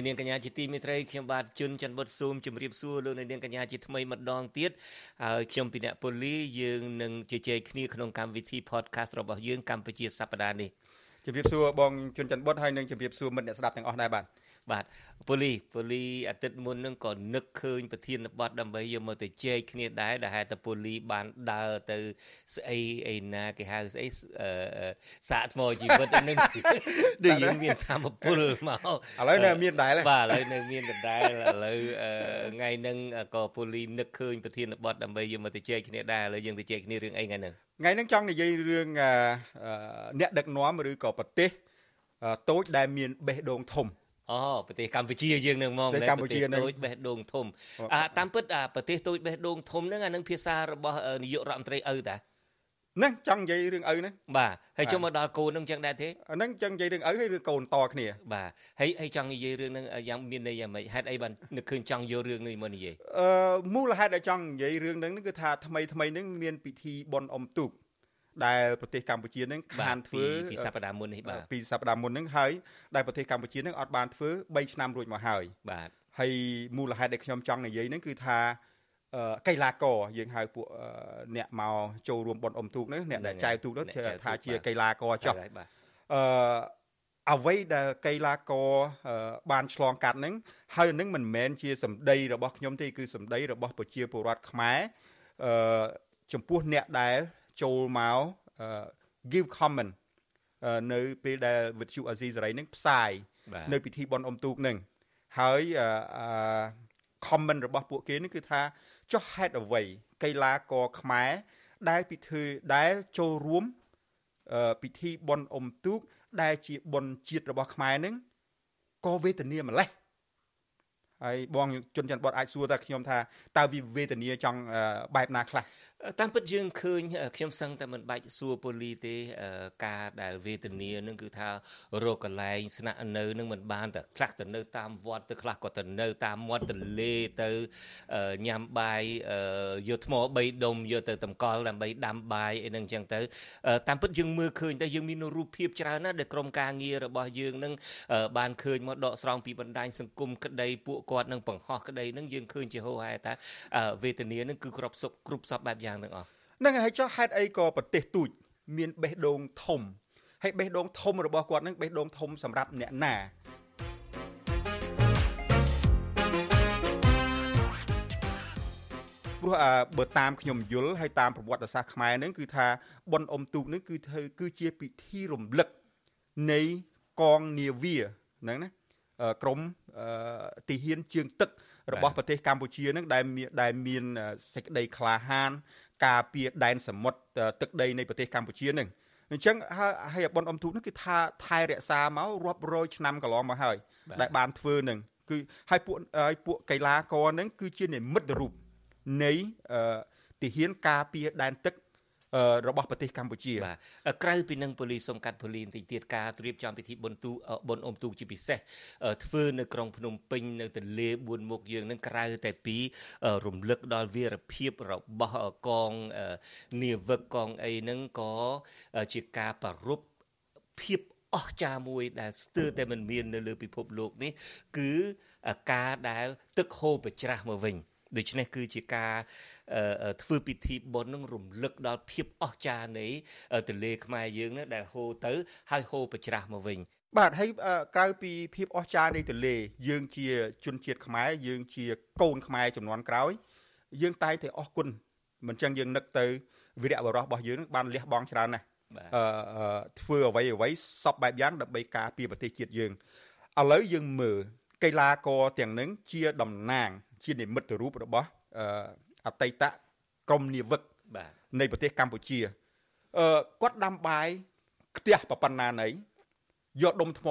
Serai លោកនាងកញ្ញាជាទីមេត្រីខ្ញុំបាទជុនច័ន្ទបុតស៊ូមជម្រាបសួរលោកនាងកញ្ញាជាថ្មីម្ដងទៀតហើយខ្ញុំពីអ្នកពូលីយើងនឹងជជែកគ្នាក្នុងកម្មវិធី podcast របស់យើងកម្ពុជាសប្តាហ៍នេះជម្រាបសួរបងជុនច័ន្ទបុតហើយនឹងជម្រាបសួរមិត្តអ្នកស្ដាប់ទាំងអស់ដែរបាទ បាទពូលីពូលីអាទិត្យមុនហ្នឹងក៏នឹកឃើញប្រធានបទដើម្បីយកមកទៅជែកគ្នាដែរដែលហេតុតែពូលីបានដើរទៅស្អីអីណាគេហៅស្អីសាកថ្មជីវិតហ្នឹងដូចយើងមានធម្មពលមកឥឡូវនៅមានដែរបាទឥឡូវនៅមានដដែលឥឡូវថ្ងៃហ្នឹងក៏ពូលីនឹកឃើញប្រធានបទដើម្បីយកមកទៅជែកគ្នាដែរឥឡូវយើងទៅជែកគ្នារឿងអីថ្ងៃហ្នឹងថ្ងៃហ្នឹងចង់និយាយរឿងអ្នកដឹកនាំឬក៏ប្រទេសតូចដែលមានបេះដូងធំ អូប្រទេសកម្ពុជាយើងនឹងមកប្រទេសកម្ពុជានឹងតូចបេះដូងធំអាតាមពិតអាប្រទេសតូចបេះដូងធំហ្នឹងអានឹងភាសារបស់នាយករដ្ឋមន្ត្រីឪតាហ្នឹងចង់និយាយរឿងឪហ្នឹងបាទហើយជុំមកដល់កូនហ្នឹងចឹងដែរទេហ្នឹងចឹងនិយាយរឿងឪហើយរឿងកូនតគ្នាបាទហើយហើយចង់និយាយរឿងហ្នឹងយ៉ាងមានន័យយ៉ាងម៉េចហេតុអីបាននឹកឃើញចង់យករឿងនេះមកនិយាយអឺមូលហេតុដែលចង់និយាយរឿងហ្នឹងគឺថាថ្មីថ្មីហ្នឹងមានពិធីបុណ្យអុំទូក ដែលប្រទេសកម្ពុជានឹងខានធ្វើពីសប្តាហ៍មុននេះបាទពីសប្តាហ៍មុននឹងហើយដែលប្រទេសកម្ពុជានឹងអត់បានធ្វើ3ឆ្នាំរួចមកហើយបាទហើយមូលហេតុដែលខ្ញុំចង់និយាយហ្នឹងគឺថាកីឡាករយើងហៅពួកអ្នកមកចូលរួមបនអុំទូកនេះអ្នកដែលចែវទូកនោះថាជាកីឡាករចុះអឺអ្វីដែលកីឡាករបានឆ្លងកាត់ហ្នឹងហើយនឹងមិនមែនជាសម្ដីរបស់ខ្ញុំទេគឺសម្ដីរបស់ប្រជាពលរដ្ឋខ្មែរអឺចំពោះអ្នកដែល ចូលមក give comment នៅពេលដែលវិទ្យុអាស៊ីសេរីនឹងផ្សាយនៅពិធីបុណ្យអុំទូកនឹងហើយអឺ comment របស់ពួកគេនេះគឺថាចុះហេតុអ្វីកីឡាករខ្មែរដែលពិធីដែលចូលរួមពិធីបុណ្យអុំទូក ដែលជាបុណ្យជាតិរបស់ខ្មែរនឹងក៏វេទនាម្លេះហើយបងជនច័ន្ទបតអាចសួរតើខ្ញុំថាតើវាវេទនាចង់បែបណាខ្លះ តាមពិតយើងឃើញខ្ញុំសឹងតែមិនបាច់សួរប៉ូលីទេការដែលវេទនានឹងគឺថារកកន្លែងស្នាក់នៅនឹងមិនបានតែខ្លះទៅនៅតាមវត្តទៅខ្លះក៏ទៅនៅតាមមាត់ទន្លេទៅញ៉ាំបាយយកថ្ម3ដុំយកទៅតម្កល់ដើម្បីដាំបាយអីហ្នឹងអញ្ចឹងទៅតាមពិតយើងមើលឃើញតែយើងមានរូបភាពច្រើនណាស់ដែលក្រុមការងាររបស់យើងនឹងបានឃើញមកដកស្រង់ពីបណ្ដាញសង្គមក្តីពួកគាត់នឹងបង្ហោះក្តីនឹងយើងឃើញជាហូរហែថាវេទនានឹងគឺគ្រប់សពគ្រប់សពបែបយ៉ាងយ៉ាងទាំងអស់ហ្នឹងហើយចុះហេតុអីក៏ប្រទេសទូចមានបេះដូងធំហើយបេះដូងធំរបស់គាត់ហ្នឹងបេះដូងធំសម្រាប់អ្នកណាព្រោះបើតាមខ្ញុំយល់ហើយតាមប្រវត្តិសាស្ត្រខ្មែរហ្នឹងគឺថាបុណ្យអុំទូកនេះគឺធ្វើគឺជាពិធីរំលឹកនៃកងនាវាហ្នឹងណា ក្រមទីហ៊ានជើងទឹករបស់ប្រទេសកម្ពុជានឹងដែលដែលមានសេចក្តីក្លាហាន ការពារដែនសមុទ្រទឹកដីនៃប្រទេសកម្ពុជានឹងអញ្ចឹងហើយអបនអំទូកនោះគឺថាថែរក្សាមករាប់រយឆ្នាំកន្លងមកហើយដែលបានធ្វើនឹងគឺហើយពួកហើយពួកកីឡាករនឹងគឺជានិមិត្តរូបនៃទាហានការពារដែនទឹក របស់ប្រទេសកម្ពុជាបាទក្រៅពីនឹងប៉ូលីសសុំកាត់ប៉ូលីសបន្តិចទៀតការត្រៀមចំពិធីបុណ្យទូបុណ្យអុំទូកជាពិសេសធ្វើនៅក្រុងភ្នំពេញនៅទន្លេ4មុខយើងនឹងក្រៅតែពីរំលឹកដល់វីរភាពរបស់កងនាវិកកងអីហ្នឹងក៏ជាការប្ររពភាពអស្ចារ្យមួយដែលស្ទើរតែមិនមាននៅលើពិភពលោកនេះ គឺការដែលទឹកហូរប្រច្រាស់មកវិញដូច្នេះគឺជាការ ធ្វើពិធីបុណ្យនឹងរំលឹកដល់ភាពអស្ចារ្យនៃទន្លេខ្មែរយើងនោះដែលហូរទៅហើយហូរប្រច្រាស់មកវិញបាទហើយក្រៅពីភាពអស្ចារ្យនៃទន្លេយើងជាជនជាតិខ្មែរយើងជាកូនខ្មែរចំនួនក្រោយ យើងតែងតែអរគុណមិនចឹងយើងនឹកទៅវីរៈបរោះរបស់យើងបានលះបង់ច្រើនណាស់អឺធ្វើអ្វីអ្វីសពបែបយ៉ាងដើម្បីការពារប្រទេសជាតិយើងឥឡូវយើងមើលកីឡាករទាំងនឹងជាតំណាង ជានិមិត្តរូបរបស់ អឺអតីតក្រមនាវិកបាទនៃប្រទេសកម្ពុជាអឺគាត់ដាំបាយខ្ទះប្រប៉ុណ្ណាណីយកដុំថ្ម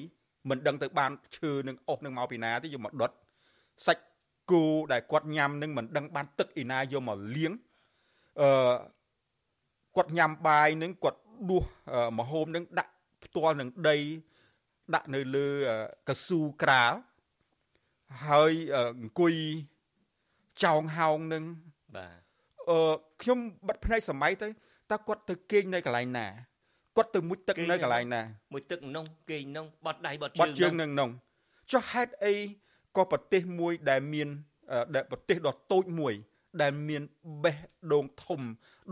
3មិនដឹងទៅបានឈើនឹងអស់នឹងមកពីណាទេយកមកដុតសាច់គោដែលគាត់ញ៉ាំនឹងមិនដឹងបានទឹកឯណាយកមកលាងអឺគាត់ញ៉ាំបាយនឹងគាត់ដួសមហូបនឹងដាក់ផ្ទាល់នឹងដីដាក់នៅលើកស៊ូក្រាលហើយអង្គុយ ចောင်းហោងនឹងបាទអឺខ្ញុំបិទភ្នែកសម័យទៅតើគាត់ទៅគេងនៅកន្លែងណាគាត់ទៅមុជទឹកនៅកន្លែងណាមុជទឹកក្នុងគេងក្នុងបត់ដៃបត់ជើងបត់ជើងនឹងក្នុងចុះហេតុអីក៏ប្រទេសមួយដែលមានដែលប្រទេសដ៏តូចមួយ ដែលមានបេះដូងធំ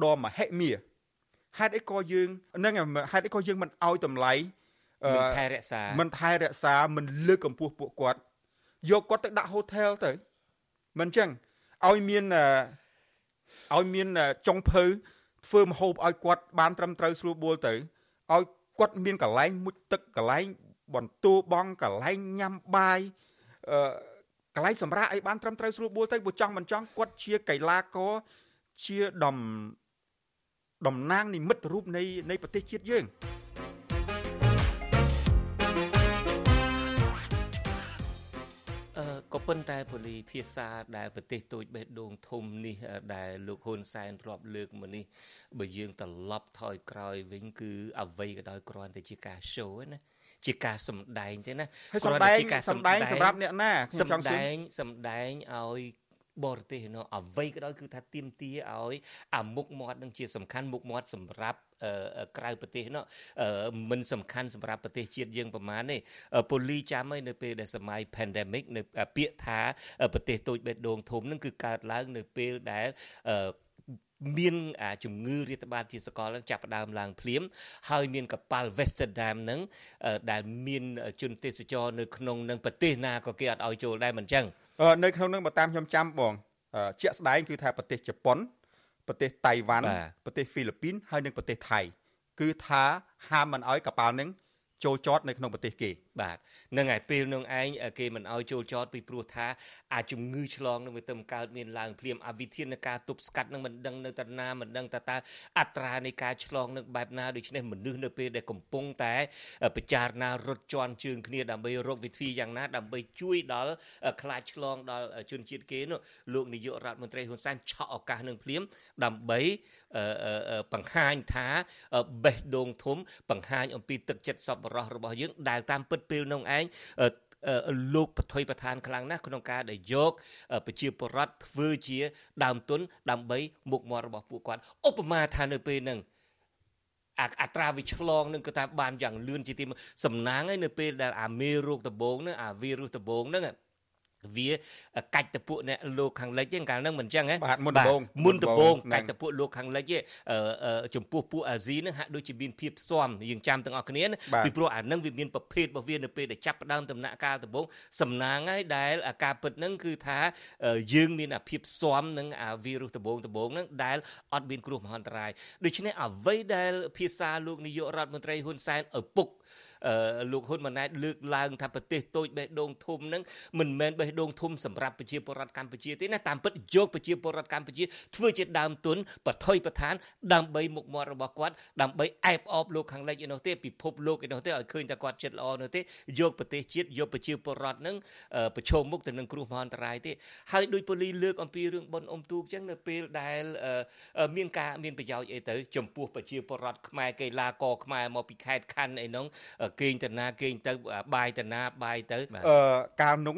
ដ៏មហិមាហេតុអីក៏យើងនឹងហេតុអីក៏យើងមិនឲ្យតម្លៃមិនថែរក្សាមិនថែរក្សាមិនលើកកម្ពស់ពួកគាត់យកគាត់ទៅដាក់ហូថែលទៅមិនអញ្ចឹង ឲ្យមានឲ្យមានចុងភៅធ្វើមហូបឲ្យគាត់បានត្រឹមត្រូវស្រួលបួលទៅឲ្យគាត់មានកន្លែងមុជទឹកកន្លែងបន្ទោបងកន្លែងញ៉ាំបាយអឺកន្លែងសម្រាប់អីបានត្រឹមត្រូវស្រួលបួលទៅបើចង់មិនចង់គាត់ជាកីឡាករជាដំតំណាងនិមិត្តរូបនៃនៃប្រទេសជាតិយើង ប៉ុន្តែប៉ូលីភាសាដែលប្រទេសតូចបេះដូងធំនេះដែលលោកហ៊ុនសែនធ្លាប់លើកមកនេះបើយើងត្រឡប់ថយក្រោយវិញគឺអ្វីក៏ដោយគ្រាន់តែជាការ show ណាជាការសម្ដែងទេណាគ្រាន់តែជាការសម្ដែងសម្រាប់អ្នកណាខ្ញុំចង់សម្ដែងសម្ដែងឲ្យបរទេសនោះអ្វីក៏ដោយគឺថាទៀមទាឲ្យអាមុខមាត់នឹងជាសំខាន់មុខមាត់សម្រាប់ ក្រៅប្រទេសនោះមិនសំខាន់សម្រាប់ប្រទេសជាតិយើងប្រមាណទេពូលីចាំហើយនៅពេលដែលសម័យ pandemic នៅពាក្យថាប្រទេសតូចបេះដូងធំនឹងគឺកើតឡើងនៅពេលដែលមានជំងឺរាតត្បាតជាសកលនឹងចាប់ផ្ដើមឡើងភ្លាមហើយមានកប៉ាល់ Westerdam នឹងដែលមានជនទេសចរនៅក្នុងនឹងប្រទេសណាក៏គេអត់ឲ្យចូលដែរមិនអញ្ចឹងនៅក្នុងនឹងបើតាមខ្ញុំចាំបងជាក់ស្ដែងគឺថាប្រទេសជប៉ុន ប្រទេសតៃវ៉ាន់ប្រទេសហ្វីលីពីនហើយនិងប្រទេសថៃគឺថាហាមមិនឲ្យកប៉ាល់នឹងចូលចតនៅក្នុងប្រទេសគេបាទនឹងហើយពេលនឹងឯងគេមិនឲ្យចូលចតពីព្រោះថាអាជំងឺឆ្លងនឹងវាទៅកើតមានឡើងភ្លាមអាវិធាននៃការទប់ស្កាត់នឹងមិនដឹងនៅតាណាមិនដឹងតើតើអត្រានៃការឆ្លងនឹងបែបណាដូច្នេះមនុស្សនៅពេលដែលកំពុងតែពិចារណារត់ជន់ជើងគ្នាដើម្បីរកវិធីយ៉ាងណាដើម្បីជួយដល់ខ្លាចឆ្លងដល់ជនជាតិគេនោះលោកនាយករដ្ឋមន្ត្រីហ៊ុនសែនឆក់ឱកាសនឹងភ្លាមដើម្បីបង្ហាញថាបេះដូងធំបង្ហាញអំពីទឹកចិត្តសប្បុរសរបស់យើងដែលតាមពិតពេលនោះឯងលោកបថុយប្រឋានខ្លាំងណាស់ក្នុងការដែលយកប្រជាពលរដ្ឋធ្វើជា ដើមទុនដើម្បីមុខមាត់របស់ពួកគាត់ឧបមាថានៅពេលហ្នឹងអត្រាវិឆ្លងនឹងគឺថាបានយ៉ាងលឿនជាទីសំណាងហើយនៅពេលដែលអាមេរោគដំបូងហ្នឹងអាវីរុសដំបូងហ្នឹង វាកាច់តពួកអ្នកលោកខាងលិចហ្នឹងកាលហ្នឹងមិនអញ្ចឹងហ៎បាទមុនដំបូងមុនដំបូងកាច់តពួកលោកខាងលិចចំពោះពួកអាស៊ីហ្នឹងហាក់ដូចជាមានភាពស៊ាំយើងចាំទាំងអស់គ្នាពីព្រោះអាហ្នឹងវាមានប្រភេទរបស់វានៅពេលដែលចាប់ផ្ដើមដំណាក់កាលដំបូងសំណាងហើយដែលអាការពិតហ្នឹងគឺថាយើងមានអាភាពស៊ាំនឹងអាវីរុសដំបូងដំបូងហ្នឹងដែលអត់មានគ្រោះមហន្តរាយដូច្នេះអ្វីដែលភាសាលោកនាយករដ្ឋមន្ត្រីហ៊ុនសែនឪពុក លោកហ៊ុនម៉ាណែតលើកឡើងថាប្រទេសតូចបេះដូងធំហ្នឹងមិនមែនបេះដូងធំសម្រាប់ប្រជាពលរដ្ឋកម្ពុជាទេណាតាមពិតយកប្រជាពលរដ្ឋកម្ពុជាធ្វើជាដើមទុនបថុយប្រឋានដើម្បីមុខមាត់របស់គាត់ដើម្បីអែបអបលោកខាងលិចឯនោះទេពិភពលោកឯនោះទេឲ្យឃើញតែគាត់ចិត្តល្អនោះទេយកប្រទេសជាតិយកប្រជាពលរដ្ឋហ្នឹងប្រឈមមុខទៅនឹងគ្រោះមហន្តរាយទេហើយដោយប៉ូលីលើកអំពីរឿងប៉ុនអ៊ំទូកចឹងនៅពេលដែលមានការមានប្រយោជន៍អីទៅចំពោះប្រជាពលរដ្ឋខ្មែរកីឡាករខ្មែរមកពីខេត្តខណ្ឌអីនោះគេងតាណាគេងទៅបាយតាណាបាយទៅអឺកាលនោះ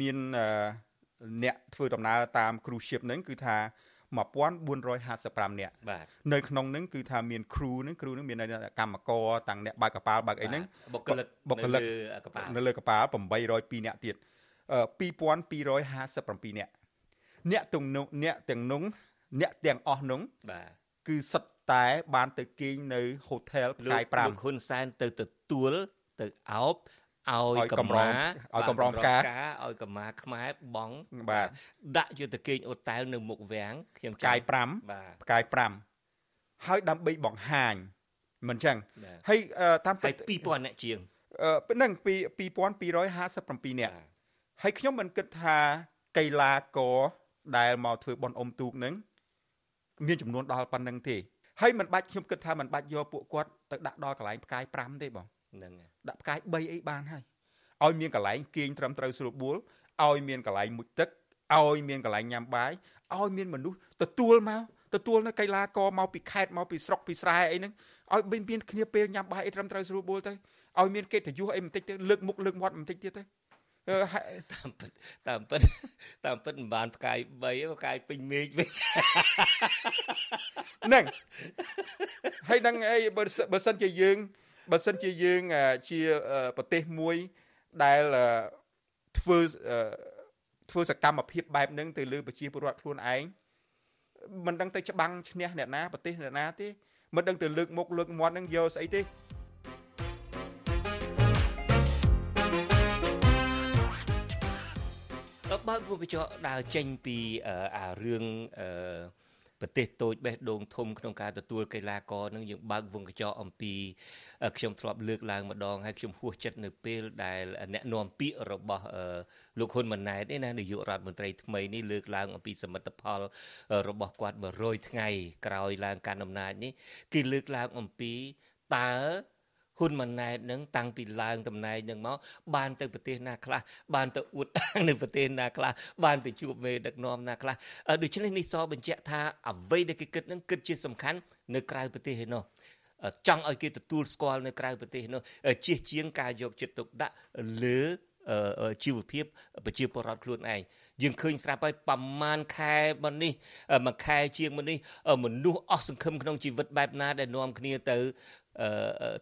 មានអ្នកធ្វើដំណើរតាមគ្រូស៊ីបហ្នឹងគឺថា1455នាក់បាទនៅក្នុងហ្នឹងគឺថាមានគ្រូហ្នឹងគ្រូហ្នឹងមានកម្មករទាំងអ្នកបើកកប៉ាល់បើកអីហ្នឹងបុគ្គលិកបុគ្គលិកនៅលើកប៉ាល់802នាក់ទៀត2257នាក់អ្នកទាំងនោះអ្នកទាំងនោះអ្នកទាំងអស់នោះបាទគឺសិតតែបានទៅគេងនៅហូថែលផ្កាយ5លោកហ៊ុនសែនទៅទ ទួលទៅអោបឲ្យកម្មាឲ្យកម្រងការឲ្យកម្មាខ្មែរបងបាទដាក់យុទ្ធគេងអូតែលនៅមុខវាំងខ្ញុំផ្កាយ5បាទផ្កាយ5ហើយដើម្បីបង្ហាញមិនអញ្ចឹងហើយតាមពិត2000អ្នកជាងអឺនឹងពី2257នាក់ហើយខ្ញុំមិនគិតថាកីឡាករដែលមកធ្វើបនអុំទូកនឹងមានចំនួនដល់ប៉ុណ្្នឹងទេហើយមិនបាច់ខ្ញុំគិតថាមិនបាច់យកពួកគាត់ទៅដាក់ដល់កន្លែងផ្កាយ5ទេបង ហ្នឹងដាក់ផ្កាយ3អីបានហើយឲ្យមានកន្លែងគេងត្រឹមត្រូវស្រួលបួលឲ្យមានកន្លែងមុជទឹកឲ្យមានកន្លែងញ៉ាំបាយឲ្យមានមនុស្សទទួលមកទទួលនៅកីឡាករមកពីខេត្តមកពីស្រុកពីស្រែអីហ្នឹងឲ្យមានគ្នាពេលញ៉ាំបាយអីត្រឹមត្រូវស្រួលបួលទៅឲ្យមានកិត្តិយសអីបន្តិចទៅលើកមុខលើកមាត់បន្តិចទៀតទៅតាមពិតតាមពិតតាមពិតមិនបានផ្កាយ3ផ្កាយពេញមេឃវិញហ្នឹងហើយនឹងអីបើសិនជាយើង បើសិនជាយើងជាប្រទេសមួយដែលធ្វើធ្វើសកម្មភាពបែបហ្នឹងទៅលើប្រជាពលរដ្ឋខ្លួនឯងមិនដឹងទៅច្បាំងឈ្នះអ្នកណាប្រទេសអ្នកណាទេមិនដឹងទៅលើកមុខលើកមាត់ហ្នឹងយកស្អីទេបើកវងកញ្ចក់ដើរចេញពីអារឿងអឺ ប្រទេសតូចបេះដូងធំក្នុងការទទួលកីឡាករនឹងយើងបើកវងកញ្ចក់អំពីខ្ញុំធ្លាប់លើកឡើងម្ដងហើយខ្ញុំហួសចិត្តនៅពេលដែលអ្នកនាំពាក្យរបស់លោកហ៊ុនម៉ាណែតនេះណានាយករដ្ឋមន្ត្រីថ្មីនេះលើកឡើងអំពីសមិទ្ធផលរបស់គាត់100ថ្ងៃក្រោយឡើងកាន់អំណាចនេះគេលើកឡើងអំពីតើ ហ៊ុនម៉ាណែតនឹងតាំងពីឡើងតំណែងនឹងមកបានទៅប្រទេសណាខ្លះបានទៅអួតអាងនៅប្រទេសណាខ្លះបានទៅជួបមេដឹកនាំណាខ្លះដូច្នេះនេះសបញ្ជាក់ថាអ្វីដែលគេគិតនឹងគិតជាសំខាន់នៅក្រៅប្រទេសឯនោះចង់ឲ្យគេទទួលស្គាល់នៅក្រៅប្រទេសនោះជៀសជាងការយកចិត្តទុកដាក់លើជីវភាពប្រជាពលរដ្ឋខ្លួនឯងយើងឃើញស្រាប់ហើយប្រមាណខែមកនេះមួយខែជាងមកនេះមនុស្សអស់សង្ឃឹមក្នុងជីវិតបែបណាដែលនាំគ្នាទៅ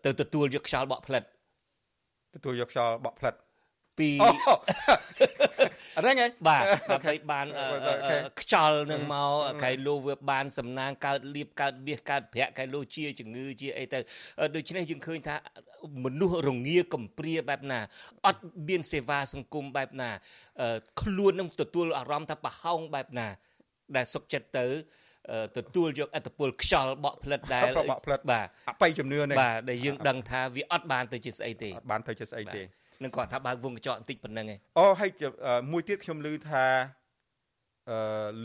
ទៅទទួលយកខ្យល់បក់ផ្លិតទទួលយកខ្យល់បក់ផ្លិតពីអត់ហ្នឹងឯងបាទដើម្បីបានខ្យល់នឹងមកកែលោវាបានសំណាងកើតលៀបកើតមាសកើតប្រាក់កែលោជាជំងឺជាអីទៅដូច្នេះយើងឃើញថាមនុស្សរងាកំព្រាបែបណាអត់មានសេវាសង្គមបែបណាខ្លួននឹងទទួលអារម្មណ៍ថាប្រហោងបែបណា ដែលសុកចិត្តទៅ ទទួលយកអត្តពលខ្យល់បក់ផ្លិតដែលបក់ផ្លិតបាទអបិយជំនឿនេះបាទដែលយើងដឹងថាវាអត់បានទៅជាស្អីទេអត់បានទៅជាស្អីទេនឹងគាត់ថាបើកវងកញ្ចក់បន្តិចប៉ុណ្្នឹងឯងអូហើយមួយទៀតខ្ញុំឮថាអឺ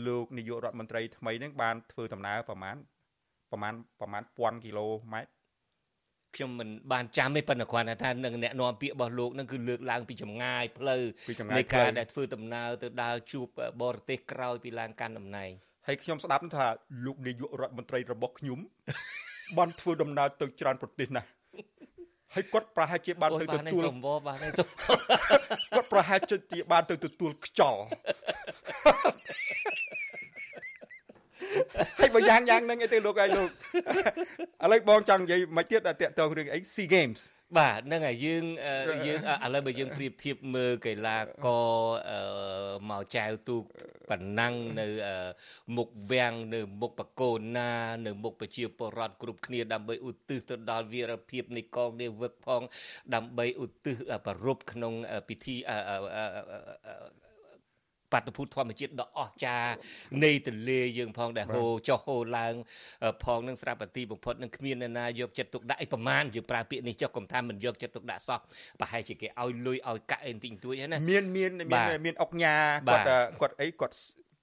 លោកនាយករដ្ឋមន្ត្រីថ្មីហ្នឹងបានធ្វើដំណើរប្រហែលប្រហែលប្រហែល1000គីឡូម៉ែត្រខ្ញុំមិនបានចាំទេប៉ុន្តែគ្រាន់តែថានឹងអ្នកនាំពាក្យរបស់លោកនឹងគឺលើកឡើងពីចម្ងាយផ្លូវនៃការដែលធ្វើដំណើរទៅដើរជួបបរទេសក្រោយពីឡើងកាន់តំណែង ហើយខ្ញុំស្ដាប់ថាលោកនាយករដ្ឋមន្ត្រីរបស់ខ្ញុំបានធ្វើដំណើរទៅច្រើនប្រទេសណាស់ហើយគាត់ប្រហែលជាបានទៅទទួលសម្បូរបាទសុំគាត់ប្រហែលជាបានទៅទទួលខ្យល់ហើយបើយ៉ាងយ៉ាងហ្នឹងអីទៅលោកឯងលោកឥឡូវបងចង់និយាយមកទៀតតែតកតងរឿងអី SEA Games បាទហ្នឹងហើយយើងយើងឥឡូវបើយើងប្រៀបធៀបមើលកីឡាករមកចែវទូក ប៉ណ្ណឹងនៅមុខវាំងនៅមុខបកូនណា នៅមុខប្រជាពលរដ្ឋគ្រប់គ្នាដើម្បីឧទ្ទិសទៅដល់វីរភាពនៃកងនាវិកផង ដើម្បីឧទ្ទិសប្រពៃក្នុងពិធី បាតុភូតធម្មជាតិដ៏អស្ចារ្យនៃទន្លេយើងផងដែលហូរចុះហូរឡើងផងនឹងស្រាប់តែទីបំផុតនឹងគ្មាននរណាយកចិត្តទុកដាក់អីប្រមាណយើងប្រើពាក្យនេះចុះកុំថាមិនយកចិត្តទុកដាក់សោះប្រហែលជាគេឲ្យលុយឲ្យកាក់អីបន្តិចបន្តួចហ្នឹងណាមានមានមានមានអុកញ៉ាគាត់គាត់អីគាត់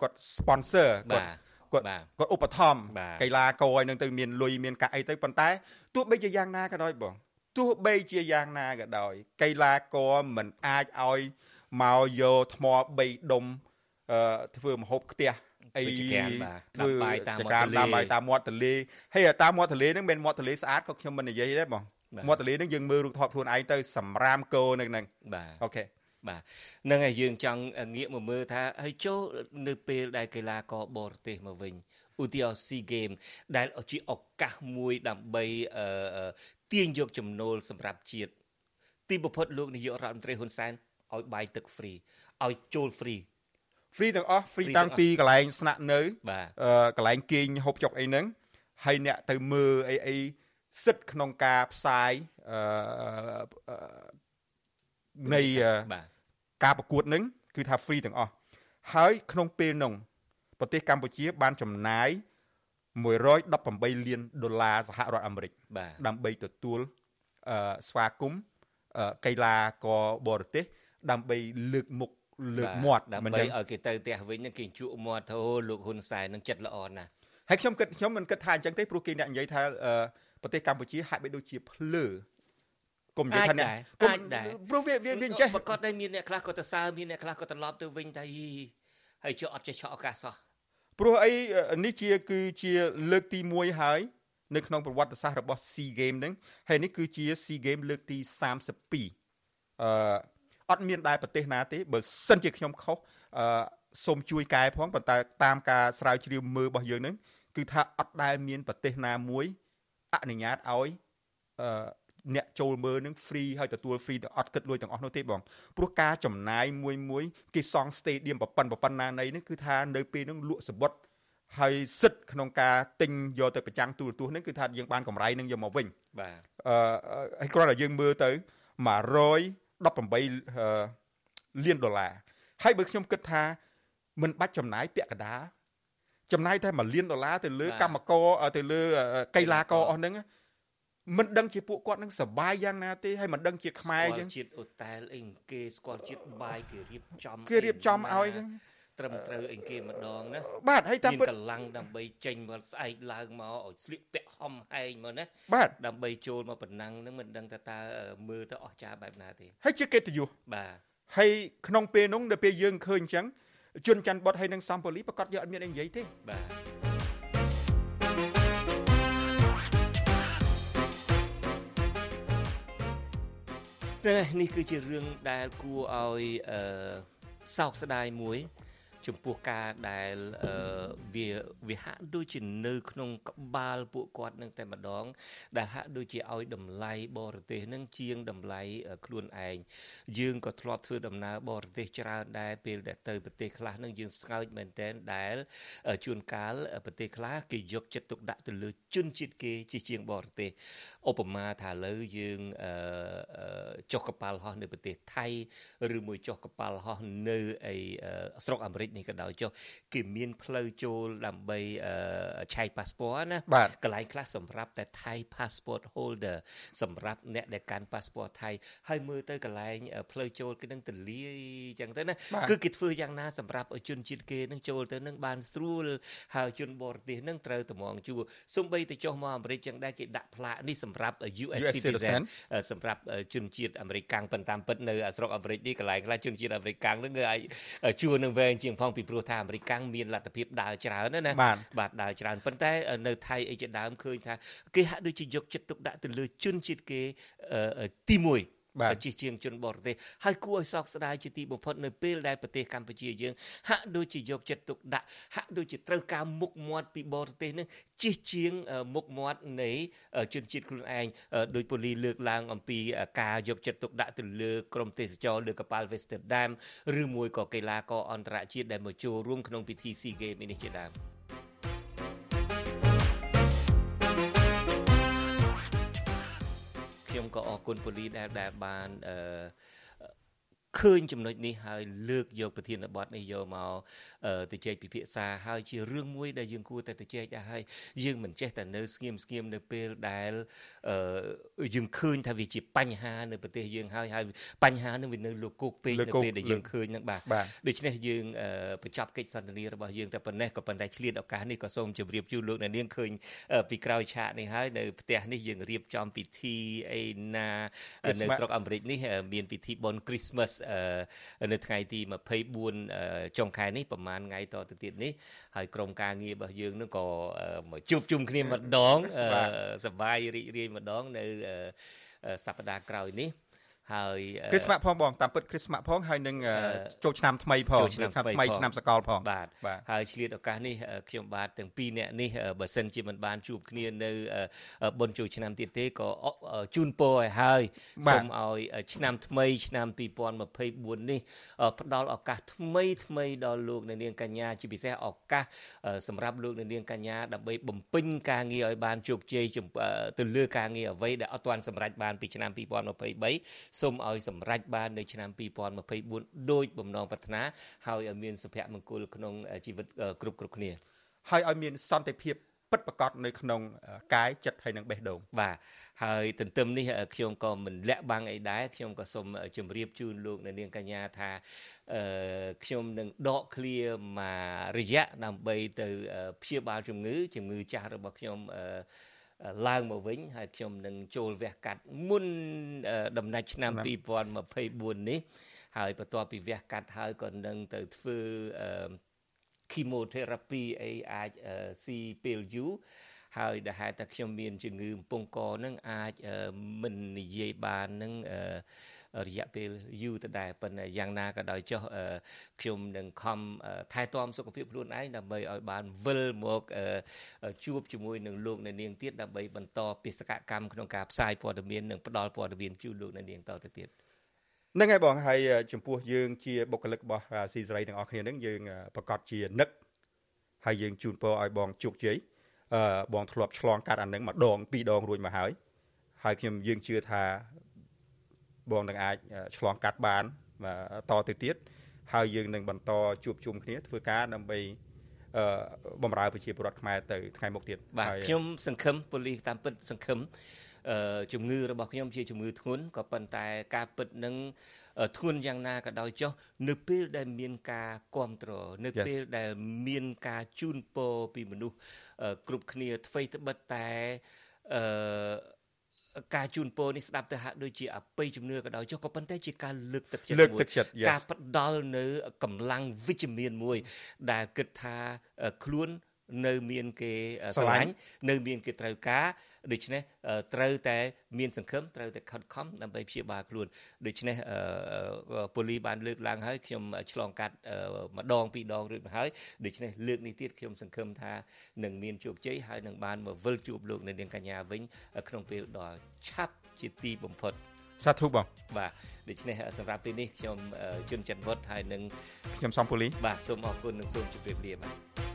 គាត់ sponsor គាត់គាត់គាត់ឧបត្ថម្ភកីឡាករឲ្យនឹងទៅមានលុយមានកាក់អីទៅប៉ុន្តែទោះបីជាយ៉ាងណាក៏ដោយបងទោះបីជាយ៉ាងណាក៏ដោយកីឡាករមិនអាចឲ្យ មកយកថ្ម3ដុំអឺធ្វើមហូបខ្ទះអីធ្វើបាយតាមមាត់ទន្លេតាមបាយតាមមាត់ទន្លេហើយតាមមាត់ទន្លេហ្នឹងមិនមាត់ទន្លេស្អាតក៏ខ្ញុំមិននិយាយដែរបងមាត់ទន្លេហ្នឹងយើងមើលរូបថតខ្លួនឯងទៅសម្រាមគោនៅហ្នឹងបាទអូខេបាទនឹងហើយយើងចង់ងាកមកមើលថាហើយចូលនៅពេលដែលកីឡាករបរទេសមកវិញឧទាហរណ៍ SEA Games ដែលជាឱកាសមួយដើម្បីទាញយកចំណូលសម្រាប់ជាតិទីបំផុតលោកនាយករដ្ឋមន្ត្រីហ៊ុនសែន ឲ្យបាយទឹក free ឲ្យចូល free free ទាំងអស់ free តាំងពីកន្លែងស្នាក់នៅអឺកន្លែងគេងហូបចុកអីហ្នឹងហើយអ្នកទៅមើលអីអីសិទ្ធក្នុងការផ្សាយអឺនៃការប្រកួតហ្នឹងគឺថា free ទាំងអស់ហើយក្នុងពេលនោះប្រទេសកម្ពុជា បានចំណាយ118លានដុល្លារសហរដ្ឋអាមេរិកដើម្បីទទួលស្វាគមន៍កីឡាករបរទេស ដើម្បីលើកមុខលើកមាត់ដើម្បីឲ្យគេទៅផ្ទះវិញនឹងគេជក់មាត់ទៅលោកហ៊ុនសែននឹងចិត្តល្អណាស់ហើយខ្ញុំគិតខ្ញុំមិនគិតថាអញ្ចឹងទេព្រោះគេអ្នកនិយាយថាប្រទេសកម្ពុជាហាក់បីដូចជាភ្លើគុំនិយាយថាអ្នកគុំព្រោះវាវាវាចេះប្រកាសតែមានអ្នកខ្លះក៏ទៅសើមានអ្នកខ្លះក៏ត្រឡប់ទៅវិញតែហើយចុះអត់ចេះឆក់ឱកាសសោះព្រោះអីនេះជាគឺជាលើកទី1ហើយនៅក្នុងប្រវត្តិសាស្ត្ររបស់ SEA Game ហ្នឹងហើយនេះគឺជា SEA Game លើកទី32អឺ អត់មានដែរប្រទេសណាទេបើសិនជាខ្ញុំខុសអឺសូមជួយកែផងប៉ុន្តែតាមការស្រាវជ្រាវមើលរបស់យើងហ្នឹងគឺថាអត់ដែលមានប្រទេសណាមួយអនុញ្ញាតឲ្យអឺអ្នកចូលមើលនឹង free ហើយទទួល free អត់គិតលុយទាំងអស់នោះទេបងព្រោះការចំណាយមួយមួយគេសង់ stadium ប្រប៉ុណ្ណប្រប៉ុណ្ណានៃនេះគឺថានៅពេលហ្នឹងលក់សបុតហើយសិទ្ធក្នុងការទិញយកទៅប្រចាំងទូរទស្សន៍ហ្នឹងគឺថាយើងបានកម្រៃនឹងយកមកវិញបាទអឺហើយគ្រាន់តែយើងមើលទៅ 118លានដុល្លារហើយបើខ្ញុំគិតថាមិនបាច់ចំណាយពាក់កណ្ដាលចំណាយតែ1លានដុល្លារទៅលើកម្មករទៅលើកីឡាករអស់ហ្នឹងមិនដឹងជាពួកគាត់នឹងសបាយយ៉ាងណាទេហើយមិនដឹងជាខ្មែរយ៉ាងជាតិអូតែលអីគេស្គាល់ជាតិបាយគេរៀបចំគេរៀបចំឲ្យហ្នឹង ត្រឹមត្រូវអីគេម្ដងណាបាទហើយតាមពិតកម្លាំងដើម្បីចេញមកស្អែកឡើងមកឲ្យស្លៀកពាក់ហំហែងមកណាបាទដើម្បីចូលមកប៉ុណ្ណឹងហ្នឹងមិនដឹងថាតើមើលទៅអស្ចារ្យបែបណាទេហើយជាកិត្តិយសបាទហើយក្នុងពេលនោះដល់ពេលយើងឃើញអញ្ចឹងជួនច័ន្ទបុតហើយនឹងសំពូលីប្រកាសយកអត់មានអីនិយាយទេបាទនេះគឺជារឿងដែលគួរឲ្យអឺសោកស្ដាយមួយ ចំពោះការដែលវាវាហាក់ដូចជានៅ ក្នុងក្បាលពួកគាត់នឹងតែម្ដង ដែលហាក់ដូចជាឲ្យតម្លៃបរទេសនឹងជាងតម្លៃខ្លួនឯងយើងក៏ធ្លាប់ធ្វើដំណើរបរទេសច្រើនដែរពេលដែលទៅប្រទេសខ្លះនឹងយើងស្ងើចមែនតែនដែលជួនកាលប្រទេសខ្លះគេយកចិត្តទុកដាក់ទៅលើជនជាតិគេជាជាងបរទេសឧបមាថាលើយើងចុះកប៉ាល់ហោះនៅប្រទេសថៃឬមួយចុះកប៉ាល់ហោះនៅឯស្រុកអាមេរិកនេះក៏ដោយចុះគេមានផ្លូវចូលដើម្បីឆែក passport ណាកន្លែងខ្លះសម្រាប់តែ Thai passport holder សម្រាប់អ្នកដែលកាន់ passport ថៃហើយមើលទៅកន្លែងផ្លូវចូលគេនឹងទលាយចឹងទៅណាគឺគេធ្វើយ៉ាងណាសម្រាប់ជនជាតិគេនឹងចូលទៅនឹងបានស្រួលហើយជនបរទេសនឹងត្រូវតម្ងជួសំបីទៅចុះមកអាមេរិកចឹងដែរគេដាក់ផ្លាកនេះសម្រាប់ US citizen សម្រាប់ជនជាតិអាមេរិកកាំងប៉ុន្តែពិតនៅស្រុកអាមេរិកនេះកន្លែងខ្លះជនជាតិអាមេរិកកាំងនឹងគឺអាចជួនឹងវែងជាងផងពីព្រោះថាអាមេរិកកាំងមានលទ្ធភាពដើរច្រើនណាបាទដើរច្រើនប៉ុន្តែនៅថៃអីជាដើមឃើញថាគេហាក់ដូចជាយកចិត្តទុកដាក់ទៅលើជនជាតិគេទី1 ជាជាងជនបរទេសហើយគួរឲ្យសោកស្ដាយជាទីបំផុតនៅពេលដែលប្រទេសកម្ពុជាយើងហាក់ដូចជាយកចិត្តទុកដាក់ហាក់ដូចជាត្រូវការមុខមាត់ពីបរទេសនឹងជាជាងមុខមាត់នៃជនជាតិខ្លួនឯងដោយពូលីលើកឡើងអំពីការយកចិត្តទុកដាក់ទៅលើក្រមទេសចរលើកប៉ាល់ Westerdam ឬមួយក៏កីឡាករអន្តរជាតិដែលមកចូលរួមក្នុងពិធី SEA Games នេះជាដើម ខ្ញុំក៏អរគុណពូលីដែលដែលបានអឺ ឃើញចំណុចនេះហើយលើកយកប្រធានបទនេះយកមកទៅជែកពិភាក្សាហើយជារឿងមួយដែលយើងគួរតែទៅជែកដែរហើយយើងមិនចេះតែនៅស្ងៀមស្ងៀមនៅពេលដែលយើងឃើញថាវាជាបញ្ហានៅប្រទេសយើងហើយហើយបញ្ហានឹងវានៅលោកគោកពេកនៅពេលដែលយើងឃើញនឹងបាទដូច្នេះយើងបញ្ចប់កិច្ចសន្ទនារបស់យើងតែប៉ុណ្ណេះក៏ប៉ុន្តែឆ្លៀតឱកាសនេះក៏សូមជម្រាបជូនលោកអ្នកនាងឃើញពីក្រោយឆាកនេះហើយនៅផ្ទះនេះយើងរៀបចំពិធីអីណានៅស្រុកអាមេរិកនេះមានពិធីបុណ្យ Christmas នៅថ្ងៃទី24ចុងខែនេះប្រហែលថ្ងៃតទៅទៀតនេះហើយក្រុមការងាររបស់យើងនឹងក៏មកជួបជុំគ្នាម្ដងសប្បាយរីករាយម្ដងនៅសប្តាហ៍ក្រោយនេះ ហើយគ្រីស្មាស់ផងបងតាមពិតគ្រីស្មាស់ផងហើយនឹងចូលឆ្នាំថ្មីផងឆ្នាំថ្មីឆ្នាំសកលផងបាទហើយឆ្លៀតឱកាសនេះខ្ញុំបាទទាំងពីរអ្នកនេះបើសិនជាមិនបានជួបគ្នានៅបុណ្យចូលឆ្នាំទៀតទេក៏ជូនពរឲ្យហើយសូមឲ្យឆ្នាំថ្មីឆ្នាំ2024នេះផ្ដល់ឱកាសថ្មីថ្មីដល់លោកអ្នកនាងកញ្ញាជាពិសេសឱកាសសម្រាប់លោកអ្នកនាងកញ្ញាដើម្បីបំពេញការងារឲ្យបានជោគជ័យទៅលើការងារអ្វីដែលអត់ទាន់សម្រេចបានពីឆ្នាំ2023សូមឲ្យសម្រេចបាននៅឆ្នាំ2024ដោយបំណងប្រាថ្នាហើយឲ្យមានសុភមង្គលក្នុងជីវិតគ្រប់គ្រប់គ្នាហើយឲ្យមានសន្តិភាពពិតប្រាកដនៅក្នុងកាយចិត្តហើយនិងបេះដូងបាទហើយទន្ទឹមនេះខ្ញុំក៏មិនលាក់បាំងអីដែរខ្ញុំក៏សូមជម្រាបជូនលោកអ្នកនាងកញ្ញាថាអឺខ្ញុំនឹងដកឃ្លាមករយៈដើម្បីទៅព្យាបាលជំងឺជំងឺចាស់របស់ខ្ញុំអឺ ឡើងមកវិញហើយខ្ញុំនឹងចូលវះកាត់មុនដំណាច់ឆ្នាំ2024នេះហើយបន្ទាប់ពីវះកាត់ហើយក៏នឹងទៅធ្វើ chemotherapy អីអាចស៊ីពេលយូរហើយដែលហេតុតែខ្ញុំមានជំងឺកំពង់កនឹងអាចមិននិយាយបាននឹង រយៈពេលយូរទៅដែរប៉ុន្តែយ៉ាងណាក៏ដោយចុះខ្ញុំនឹងខំថែទាំសុខភាពខ្លួនឯងដើម្បីឲ្យបានវិលមកជួបជាមួយនឹងលោកអ្នកនាងទៀតដើម្បីបន្តបេសកកម្មក្នុងការផ្សាយព័ត៌មាននិងផ្តល់ព័ត៌មានជូនលោកអ្នកនាងតទៅទៀតហ្នឹងហើយបងហើយចំពោះយើងជាបុគ្គលិករបស់ស៊ីសេរីទាំងអស់គ្នាហ្នឹងយើងប្រកាសជានឹកហើយយើងជូនពរឲ្យបងជោគជ័យអឺបងធ្លាប់ឆ្លងកាត់អានឹងម្ដងពីរដងរួចមកហើយហើយខ្ញុំយើងជឿថា បងនឹងអាចឆ្លងកាត់បានតទៅទៀតហើយយើងនឹងបន្តជួបជុំគ្នាធ្វើការដើម្បីអឺបំរើប្រជាពលរដ្ឋខ្មែរទៅថ្ងៃមុខទៀតបាទខ្ញុំសង្ឃឹមប៉ូលីសតាមពិតសង្ឃឹមអឺជំងឺរបស់ខ្ញុំជាជំងឺធ្ងន់ក៏ប៉ុន្តែការពិតនឹងធ្ងន់យ៉ាងណាក៏ដោយចុះនៅពេលដែលមានការគ្រប់គ្រងនៅពេលដែលមានការជូនពរពីមនុស្សគ្រប់គ្នាអ្វីត្បិតតែអឺ ការជូនពរនេះស្ដាប់ទៅហាក់ដូចជាអបិយជំនឿក៏ដោយចុះក៏ប៉ុន្តែជាការលើកទឹកចិត្តមួយការផ្ដល់នៅកម្លាំងវិជ្ជមានមួយ ដែលគិតថាខ្លួន នៅមានគេស្រឡាញ់នៅមានគេត្រូវការដូច្នេះត្រូវតែមានសង្ឃឹមត្រូវតែខិតខំដើម្បីព្យាបាលខ្លួនដូច្នេះប៉ូលីបានលើកឡើងហើយខ្ញុំឆ្លងកាត់ម្ដងពីរដងរួចមកហើយដូច្នេះលើកនេះទៀតខ្ញុំសង្ឃឹមថានឹងមានជោគជ័យហើយនឹងបានមកវិលជួបលោកនៅនាងកញ្ញាវិញក្នុងពេលដ៏ឆាប់ជាទីបំផុតសាធុបងបាទដូច្នេះសម្រាប់ពេលនេះខ្ញុំជុនច័ន្ទវុតហើយនឹងខ្ញុំសំពូលីបាទសូមអរគុណនិងសូមជម្រាបលាបាទ